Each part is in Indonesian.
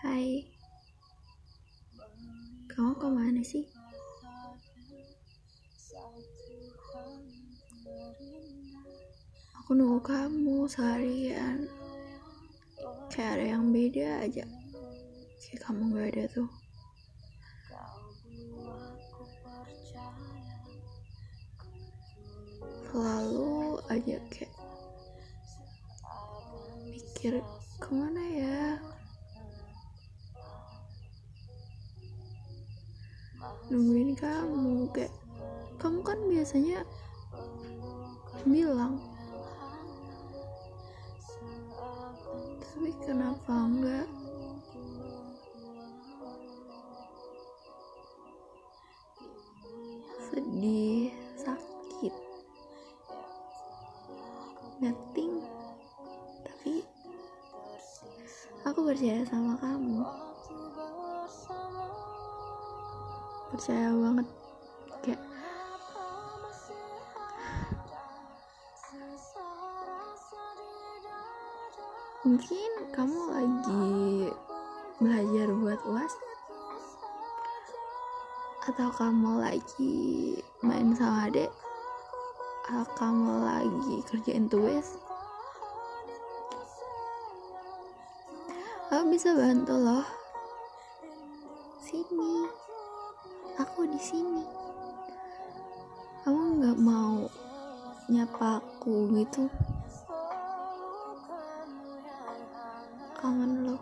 Hai. Kamu ke mana sih? Aku nunggu kamu seharian. Kayak ada yang beda aja. Kayak kamu gak ada tuh. Selalu aja kayak Mikir ke mana ya nungguin kamu kayak kamu kan biasanya bilang. Tapi kenapa enggak? Sedih sakit. Nothing. Tapi aku percaya sama kamu percaya banget. Kayak mungkin kamu lagi belajar buat uas atau kamu lagi main sama adek atau kamu lagi kerjain tugas. Aku bisa bantu loh. Sini aku di sini. Kamu nggak mau nyapa aku gitu? Kangen lo.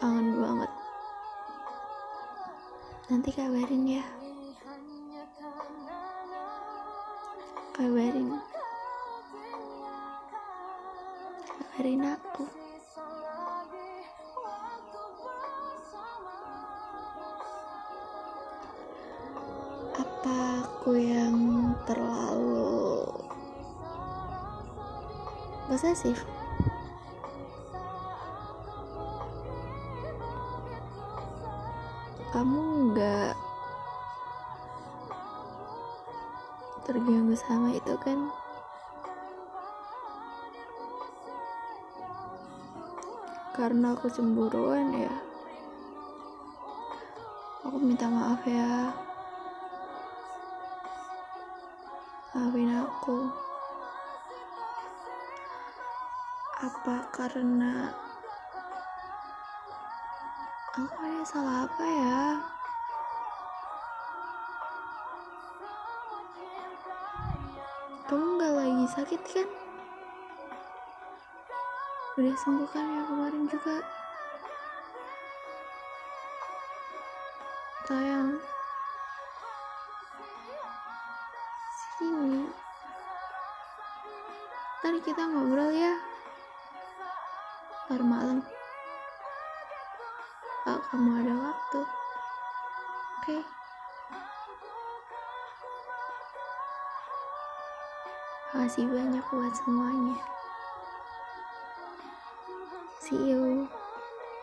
Kangen banget. Nanti kabarin ya. Kabarin. Kabarin aku apa aku yang terlalu posesif. Kamu nggak terganggu sama itu kan? Karena aku cemburuan ya. Aku minta maaf ya maafin aku. Apa karena aku ada salah apa ya? Kamu gak lagi sakit kan? Udah sembuh kan ya kemarin juga? Sayang sini ntar kita ngobrol ya ntar malam kalau kamu ada waktu oke okay? Makasih banyak buat semuanya. See you.